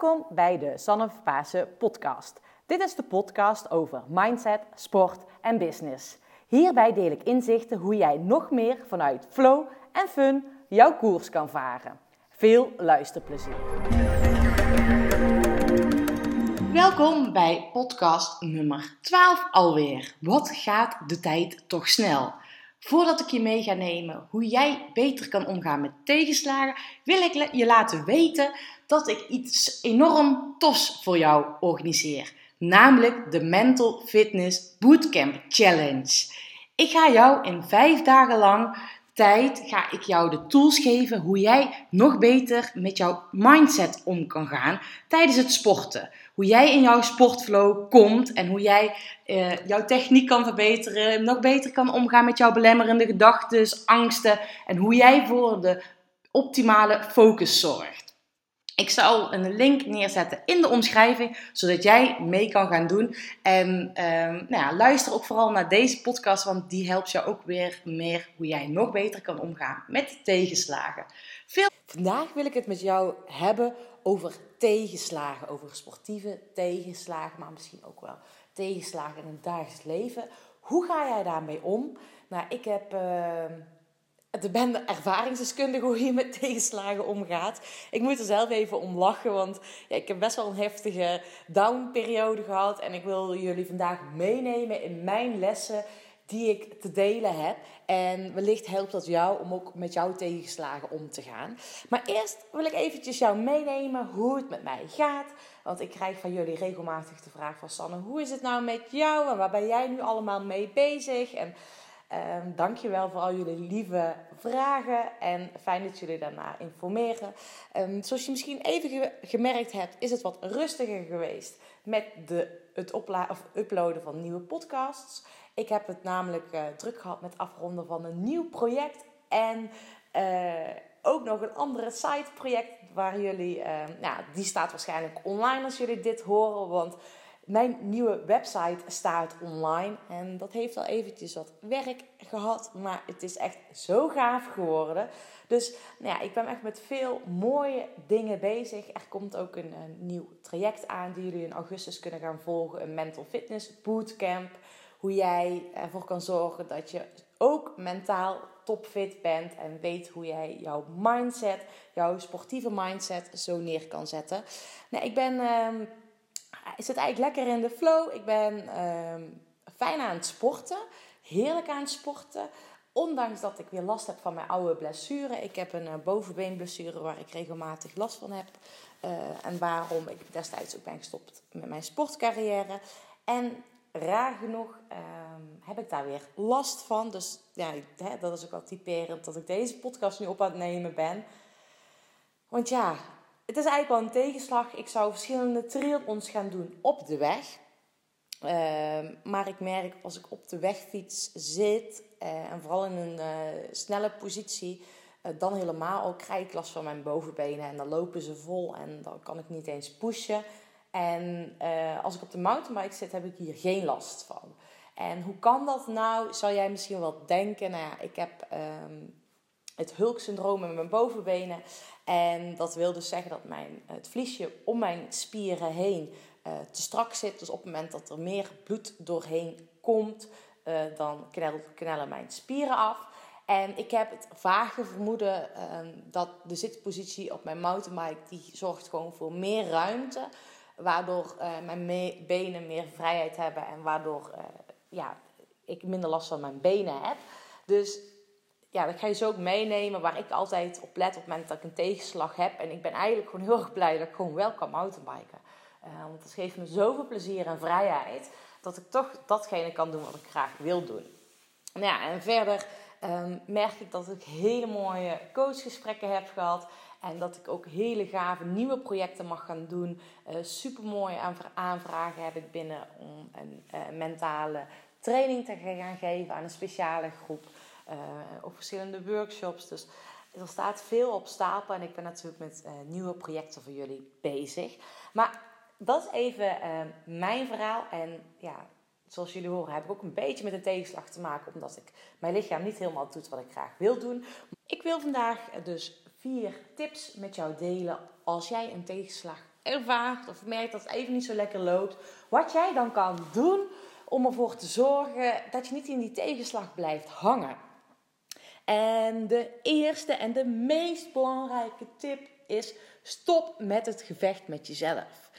Welkom bij de Sanne Pasen podcast. Dit is de podcast over mindset, sport en business. Hierbij deel ik inzichten hoe jij nog meer vanuit flow en fun jouw koers kan varen. Veel luisterplezier. Welkom bij podcast nummer 12 alweer. Wat gaat de tijd toch snel? Voordat ik je mee ga nemen hoe jij beter kan omgaan met tegenslagen, wil ik je laten weten dat ik iets enorm tofs voor jou organiseer. Namelijk de Mental Fitness Bootcamp Challenge. Ik ga jou in vijf dagen lang tijd ga ik jou de tools geven hoe jij nog beter met jouw mindset om kan gaan tijdens het sporten. Hoe jij in jouw sportflow komt en hoe jij uh, jouw techniek kan verbeteren, nog beter kan omgaan met jouw belemmerende gedachten, angsten en hoe jij voor de optimale focus zorgt. Ik zal een link neerzetten in de omschrijving, zodat jij mee kan gaan doen. En um, nou ja, luister ook vooral naar deze podcast, want die helpt jou ook weer meer hoe jij nog beter kan omgaan met tegenslagen. Veel... Vandaag wil ik het met jou hebben over tegenslagen, over sportieve tegenslagen, maar misschien ook wel tegenslagen in het dagelijks leven. Hoe ga jij daarmee om? Nou, ik heb. Uh, de ben ervaringsdeskundige hoe je met tegenslagen omgaat. Ik moet er zelf even om lachen, want ja, ik heb best wel een heftige downperiode gehad. En ik wil jullie vandaag meenemen in mijn lessen die ik te delen heb. En wellicht helpt dat jou om ook met jouw tegenslagen om te gaan. Maar eerst wil ik eventjes jou meenemen hoe het met mij gaat. Want ik krijg van jullie regelmatig de vraag van Sanne, hoe is het nou met jou? En waar ben jij nu allemaal mee bezig? En Um, dankjewel voor al jullie lieve vragen en fijn dat jullie daarna informeren. Um, zoals je misschien even gemerkt hebt, is het wat rustiger geweest met de, het of uploaden van nieuwe podcasts. Ik heb het namelijk uh, druk gehad met afronden van een nieuw project en uh, ook nog een andere site project waar jullie, uh, nou, die staat waarschijnlijk online als jullie dit horen, want mijn nieuwe website staat online en dat heeft al eventjes wat werk gehad, maar het is echt zo gaaf geworden. Dus nou ja, ik ben echt met veel mooie dingen bezig. Er komt ook een, nieuw traject aan die jullie in augustus kunnen gaan volgen, een mental fitness bootcamp. Hoe jij ervoor kan zorgen dat je ook mentaal topfit bent en weet hoe jij jouw mindset, jouw sportieve mindset zo neer kan zetten. Nou, ik ben ehm, ik zit eigenlijk lekker in de flow. Ik ben ehm, fijn aan het sporten. Heerlijk aan het sporten. Ondanks dat ik weer last heb van mijn oude blessure. Ik heb een uh, bovenbeenblessure waar ik regelmatig last van heb. Uh, en waarom ik destijds ook ben gestopt met mijn sportcarrière. En raar genoeg ehm, heb ik daar weer last van. Dus ja, dat is ook wel typerend dat ik deze podcast nu op aan het nemen ben. Want ja, het is eigenlijk wel een tegenslag. Ik zou verschillende triathlons gaan doen op de weg. Ehm, maar ik merk als ik op de wegfiets zit uh, en vooral in een uh, snelle positie, uh, dan helemaal ook krijg ik last van mijn bovenbenen en dan lopen ze vol en dan kan ik niet eens pushen. En als ik op de mountainbike zit, heb ik hier geen last van. En hoe kan dat nou? Zal jij misschien wel denken, nou ja, ik heb um, het hulksyndroom in mijn bovenbenen. En dat wil dus zeggen dat mijn, het vliesje om mijn spieren heen uh, te strak zit. Dus op het moment dat er meer bloed doorheen komt, uh, dan knellen mijn spieren af. En ik heb het vage vermoeden uh, dat de zitpositie op mijn mountainbike... die zorgt gewoon voor meer ruimte. Waardoor mijn benen meer vrijheid hebben. En waardoor ja, ik minder last van mijn benen heb. Dus ja, dat ga je zo ook meenemen. Waar ik altijd op let op het moment dat ik een tegenslag heb. En ik ben eigenlijk gewoon heel erg blij dat ik gewoon wel kan mountainbiken. Uh, want het geeft me zoveel plezier en vrijheid. Dat ik toch datgene kan doen wat ik graag wil doen. Nou ja, en verder um, merk ik dat ik hele mooie coachgesprekken heb gehad. En dat ik ook hele gave nieuwe projecten mag gaan doen. Uh, Super mooie aanvragen heb ik binnen om een uh, mentale training te gaan geven aan een speciale groep. Uh, op verschillende workshops. Dus er staat veel op stapel en ik ben natuurlijk met uh, nieuwe projecten voor jullie bezig. Maar dat is even uh, mijn verhaal. En ja, zoals jullie horen heb ik ook een beetje met een tegenslag te maken. Omdat ik mijn lichaam niet helemaal doet wat ik graag wil doen. Ik wil vandaag dus vier tips met jou delen als jij een tegenslag ervaart of merkt dat het even niet zo lekker loopt, wat jij dan kan doen om ervoor te zorgen dat je niet in die tegenslag blijft hangen. En de eerste en de meest belangrijke tip is: stop met het gevecht met jezelf.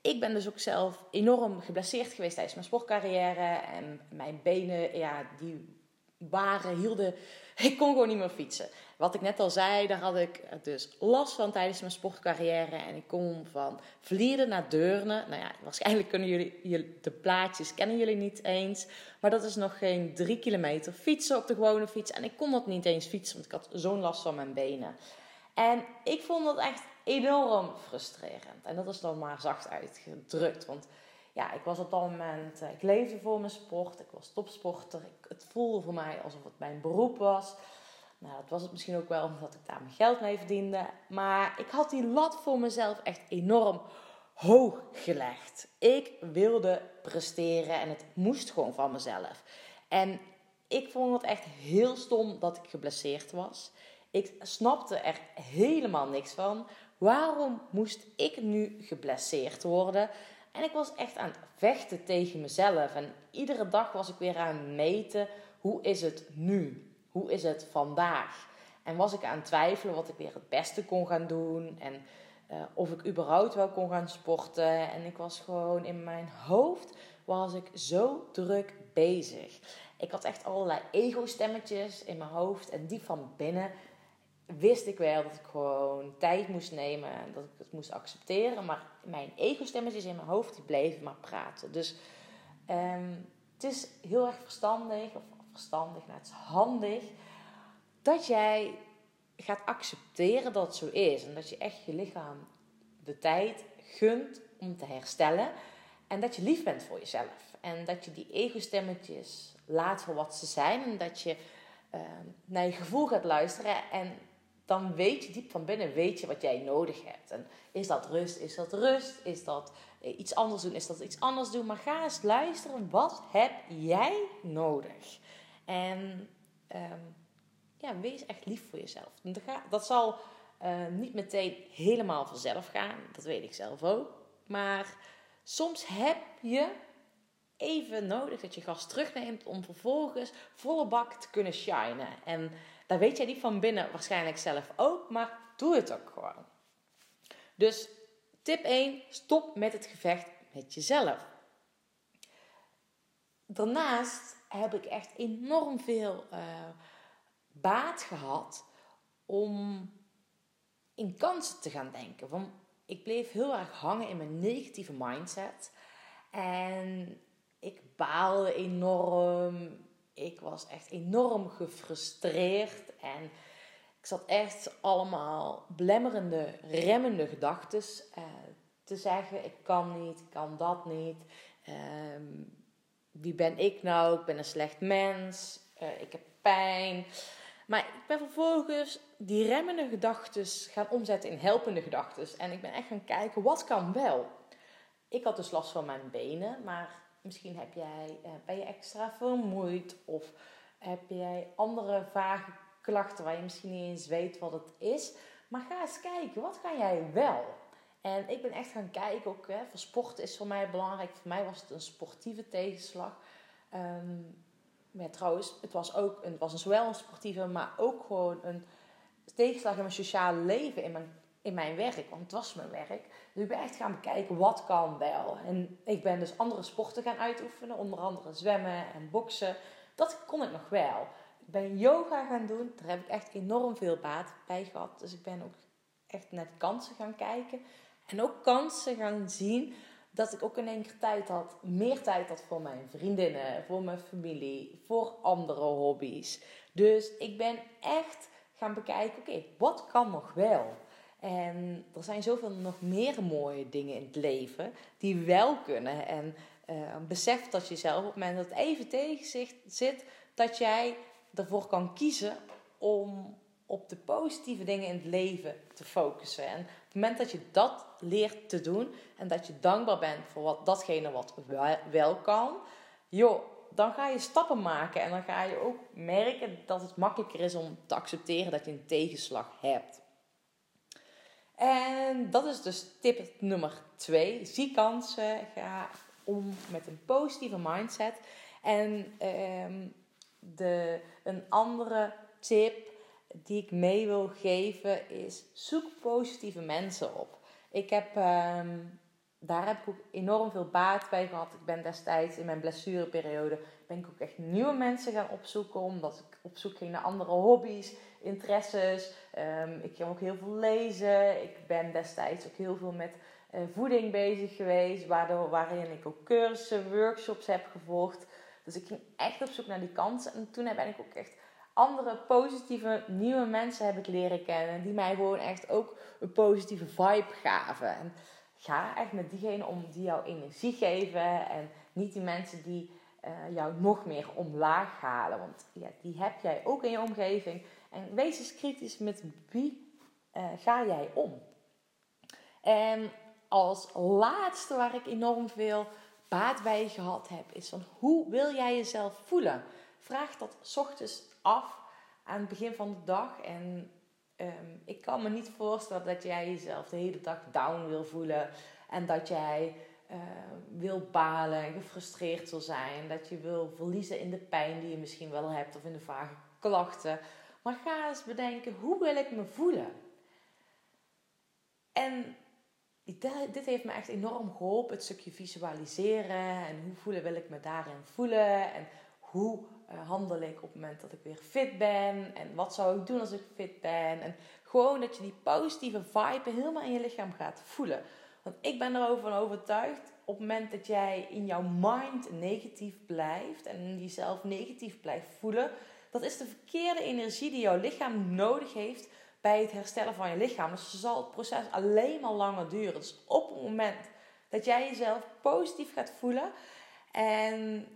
Ik ben dus ook zelf enorm geblesseerd geweest tijdens mijn sportcarrière. En mijn benen, ja, die waren, hielden. Ik kon gewoon niet meer fietsen. Wat ik net al zei, daar had ik dus last van tijdens mijn sportcarrière. En ik kom van Vlieren naar Deurne. Nou ja, waarschijnlijk kunnen jullie de plaatjes kennen jullie niet eens. Maar dat is nog geen drie kilometer fietsen op de gewone fiets. En ik kon dat niet eens fietsen, want ik had zo'n last van mijn benen. En ik vond dat echt enorm frustrerend. En dat is dan maar zacht uitgedrukt. Want ja, ik was op dat moment, eh, ik leefde voor mijn sport, ik was topsporter. Ik, het voelde voor mij alsof het mijn beroep was. Nou, dat was het misschien ook wel omdat ik daar mijn geld mee verdiende. Maar ik had die lat voor mezelf echt enorm hoog gelegd. Ik wilde presteren en het moest gewoon van mezelf. En ik vond het echt heel stom dat ik geblesseerd was. Ik snapte er helemaal niks van. Waarom moest ik nu geblesseerd worden? En ik was echt aan het vechten tegen mezelf. En iedere dag was ik weer aan meten: hoe is het nu? Hoe is het vandaag? En was ik aan het twijfelen wat ik weer het beste kon gaan doen. En uh, of ik überhaupt wel kon gaan sporten. En ik was gewoon in mijn hoofd was ik zo druk bezig. Ik had echt allerlei ego-stemmetjes in mijn hoofd. En die van binnen wist ik wel dat ik gewoon tijd moest nemen. En dat ik het moest accepteren. Maar mijn ego-stemmetjes in mijn hoofd die bleven maar praten. Dus um, het is heel erg verstandig. Of verstandig, nou het is handig. Dat jij gaat accepteren dat het zo is. En dat je echt je lichaam de tijd gunt om te herstellen. En dat je lief bent voor jezelf. En dat je die ego-stemmetjes laat voor wat ze zijn. En dat je uh, naar je gevoel gaat luisteren. En dan weet je diep van binnen weet je wat jij nodig hebt. En is dat rust? Is dat rust? Is dat eh, iets anders doen? Is dat iets anders doen? Maar ga eens luisteren. Wat heb jij nodig? En um, ja, wees echt lief voor jezelf. Dat zal uh, niet meteen helemaal vanzelf gaan. Dat weet ik zelf ook. Maar soms heb je even nodig dat je gas terugneemt om vervolgens volle bak te kunnen shinen. En daar weet jij niet van binnen waarschijnlijk zelf ook, maar doe het ook gewoon. Dus tip 1, stop met het gevecht met jezelf. Daarnaast heb ik echt enorm veel uh, baat gehad om in kansen te gaan denken. Want ik bleef heel erg hangen in mijn negatieve mindset. En ik baalde enorm. Ik was echt enorm gefrustreerd. En ik zat echt allemaal belemmerende, remmende gedachten uh, te zeggen. Ik kan niet, ik kan dat niet. Uh, wie ben ik nou? Ik ben een slecht mens. Uh, ik heb pijn. Maar ik ben vervolgens die remmende gedachten gaan omzetten in helpende gedachten. En ik ben echt gaan kijken, wat kan wel? Ik had dus last van mijn benen, maar misschien heb jij, uh, ben je extra vermoeid of heb jij andere vage klachten waar je misschien niet eens weet wat het is. Maar ga eens kijken, wat kan jij wel? En ik ben echt gaan kijken, ook hè, voor sport is voor mij belangrijk. Voor mij was het een sportieve tegenslag. Um, maar trouwens, het was ook het was een, zowel een sportieve, maar ook gewoon een tegenslag in mijn sociale leven, in mijn, in mijn werk. Want het was mijn werk. Dus ik ben echt gaan bekijken wat kan wel. En ik ben dus andere sporten gaan uitoefenen, onder andere zwemmen en boksen. Dat kon ik nog wel. Ik ben yoga gaan doen. Daar heb ik echt enorm veel baat bij gehad. Dus ik ben ook echt de kansen gaan kijken. En ook kansen gaan zien dat ik ook in één keer tijd had, meer tijd had voor mijn vriendinnen, voor mijn familie, voor andere hobby's. Dus ik ben echt gaan bekijken, oké, wat kan nog wel? En er zijn zoveel nog meer mooie dingen in het leven die wel kunnen. En uh, besef dat je zelf op het moment dat het even tegen zit, dat jij ervoor kan kiezen om op de positieve dingen in het leven te focussen. En op het moment dat je dat leert te doen en dat je dankbaar bent voor wat, datgene wat wel kan, joh, dan ga je stappen maken en dan ga je ook merken dat het makkelijker is om te accepteren dat je een tegenslag hebt. En dat is dus tip nummer twee. Zie kansen. Ga om met een positieve mindset. En ehm, de, een andere tip die ik mee wil geven is: zoek positieve mensen op. Ik heb, ehm, daar heb ik ook enorm veel baat bij gehad. Ik ben destijds in mijn blessureperiode ben ik ook echt nieuwe mensen gaan opzoeken, omdat ik op zoek ging naar andere hobby's, interesses. Um, ik ging ook heel veel lezen. Ik ben destijds ook heel veel met uh, voeding bezig geweest, waarin ik ook cursussen, workshops heb gevolgd. Dus ik ging echt op zoek naar die kansen. En toen ben ik ook echt andere positieve nieuwe mensen heb ik leren kennen. Die mij gewoon echt ook een positieve vibe gaven. En ga echt met diegene om die jou energie geven. En niet die mensen die uh, jou nog meer omlaag halen. Want ja, die heb jij ook in je omgeving. En wees eens kritisch met wie uh, ga jij om. En als laatste waar ik enorm veel baat bij gehad heb, is van hoe wil jij jezelf voelen? Vraag dat ochtends af aan het begin van de dag. En um, ik kan me niet voorstellen dat jij jezelf de hele dag down wil voelen. En dat jij uh, wil balen en gefrustreerd wil zijn. Dat je wil verliezen in de pijn die je misschien wel hebt of in de vage klachten. Maar ga eens bedenken, hoe wil ik me voelen? En dit heeft me echt enorm geholpen. Het stukje visualiseren en hoe voelen wil ik me daarin voelen. En hoe handel ik op het moment dat ik weer fit ben? En wat zou ik doen als ik fit ben? En gewoon dat je die positieve vibe helemaal in je lichaam gaat voelen. Want ik ben erover overtuigd, op het moment dat jij in jouw mind negatief blijft en jezelf negatief blijft voelen, dat is de verkeerde energie die jouw lichaam nodig heeft bij het herstellen van je lichaam. Dus zal het proces alleen maar langer duren. Dus op het moment dat jij jezelf positief gaat voelen. En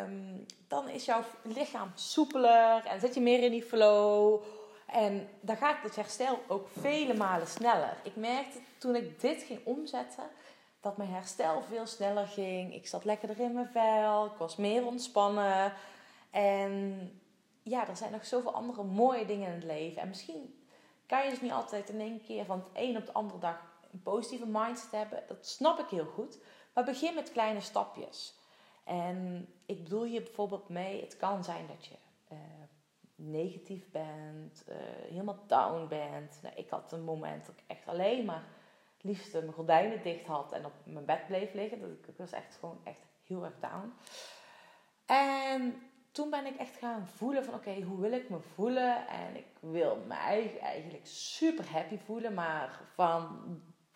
um, dan is jouw lichaam soepeler en zit je meer in die flow. En dan gaat het herstel ook vele malen sneller. Ik merkte toen ik dit ging omzetten, dat mijn herstel veel sneller ging. Ik zat lekkerder in mijn vel, ik was meer ontspannen. En ja, er zijn nog zoveel andere mooie dingen in het leven. En misschien kan je dus niet altijd in één keer van het een op de andere dag een positieve mindset hebben. Dat snap ik heel goed. Maar begin met kleine stapjes. En ik bedoel hier bijvoorbeeld mee, het kan zijn dat je uh, negatief bent, uh, helemaal down bent. Nou, ik had een moment dat ik echt alleen maar liefst mijn gordijnen dicht had en op mijn bed bleef liggen. Dat ik, was echt gewoon echt heel erg down. En toen ben ik echt gaan voelen van oké, hoe wil ik me voelen? En ik wil mij eigenlijk super happy voelen, maar van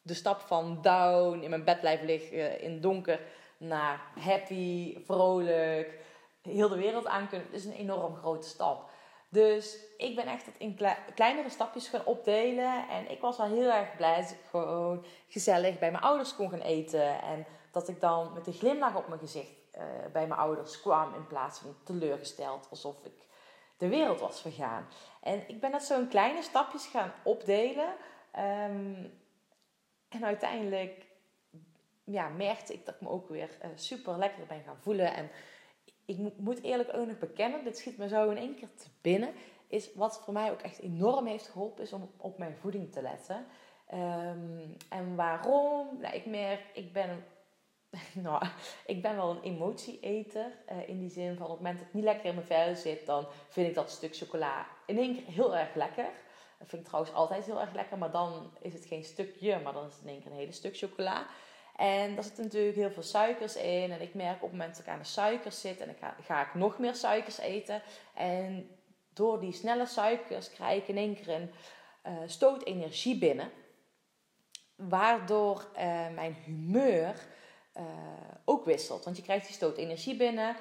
de stap van down, in mijn bed blijven liggen in donker, naar happy, vrolijk, heel de wereld aan kunnen, is een enorm grote stap. Dus ik ben echt het in kleinere stapjes gaan opdelen. En ik was al heel erg blij dat ik gewoon gezellig bij mijn ouders kon gaan eten. En dat ik dan met een glimlach op mijn gezicht uh, bij mijn ouders kwam. In plaats van teleurgesteld alsof ik de wereld was vergaan. En ik ben dat zo in kleine stapjes gaan opdelen. Um, en uiteindelijk ja, merkte ik dat ik me ook weer uh, super lekker ben gaan voelen. En ik moet eerlijk ook nog bekennen, dit schiet me zo in één keer te binnen. Is wat voor mij ook echt enorm heeft geholpen, is om op mijn voeding te letten. Um, en waarom? Nou, ik merk, ik ben, nou, ik ben wel een emotieeter. Uh, in die zin van op het moment dat ik niet lekker in mijn vel zit, dan vind ik dat stuk chocola in één keer heel erg lekker. Dat vind ik trouwens altijd heel erg lekker, maar dan is het geen stukje, maar dan is het in één keer een hele stuk chocola. En daar zitten natuurlijk heel veel suikers in. En ik merk op het moment dat ik aan de suikers zit en ik ga, ga ik nog meer suikers eten. En door die snelle suikers krijg ik in één keer een uh, stoot energie binnen. Waardoor uh, mijn humeur uh, ook wisselt. Want je krijgt die stoot energie binnen.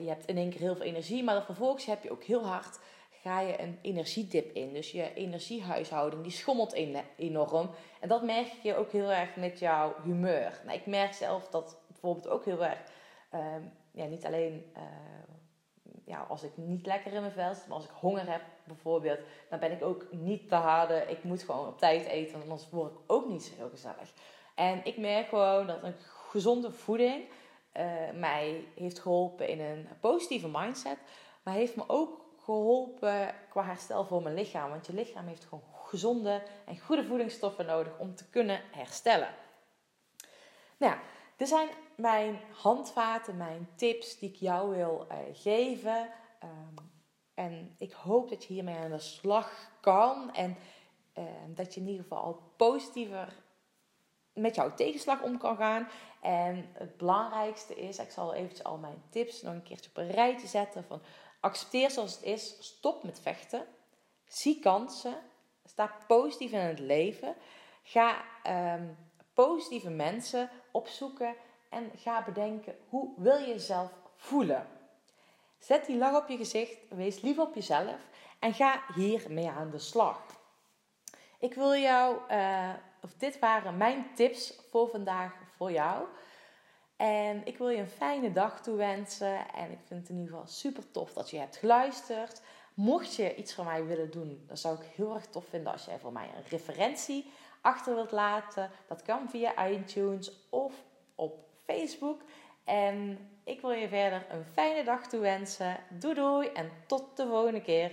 je hebt in één keer heel veel energie. Maar dan vervolgens heb je ook heel hard ga je een energiedip in. Dus je energiehuishouding die schommelt enorm. En dat merk je ook heel erg met jouw humeur. Nou, ik merk zelf dat bijvoorbeeld ook heel erg, uh, ja, niet alleen uh, ja, als ik niet lekker in mijn vel zit, maar als ik honger heb bijvoorbeeld, dan ben ik ook niet te harde. Ik moet gewoon op tijd eten, want anders word ik ook niet zo heel gezellig. En ik merk gewoon dat een gezonde voeding uh, mij heeft geholpen in een positieve mindset, maar heeft me ook geholpen qua herstel voor mijn lichaam. Want je lichaam heeft gewoon gezonde en goede voedingsstoffen nodig om te kunnen herstellen. Nou dit zijn mijn handvaten, mijn tips die ik jou wil uh, geven. Um, en ik hoop dat je hiermee aan de slag kan. En uh, dat je in ieder geval al positiever met jouw tegenslag om kan gaan. En het belangrijkste is, ik zal eventjes al mijn tips nog een keertje op een rijtje zetten. Van accepteer zoals het is, stop met vechten, zie kansen, sta positief in het leven. Ga um, positieve mensen opzoeken en ga bedenken hoe wil je jezelf voelen. Zet die lach op je gezicht, wees lief op jezelf en ga hiermee aan de slag. Ik wil jou, uh, of dit waren mijn tips voor vandaag voor jou. En ik wil je een fijne dag toewensen. En ik vind het in ieder geval super tof dat je hebt geluisterd. Mocht je iets van mij willen doen, dan zou ik heel erg tof vinden als jij voor mij een referentie achter wilt laten. Dat kan via iTunes of op Facebook. En ik wil je verder een fijne dag toewensen. Doei doei en tot de volgende keer.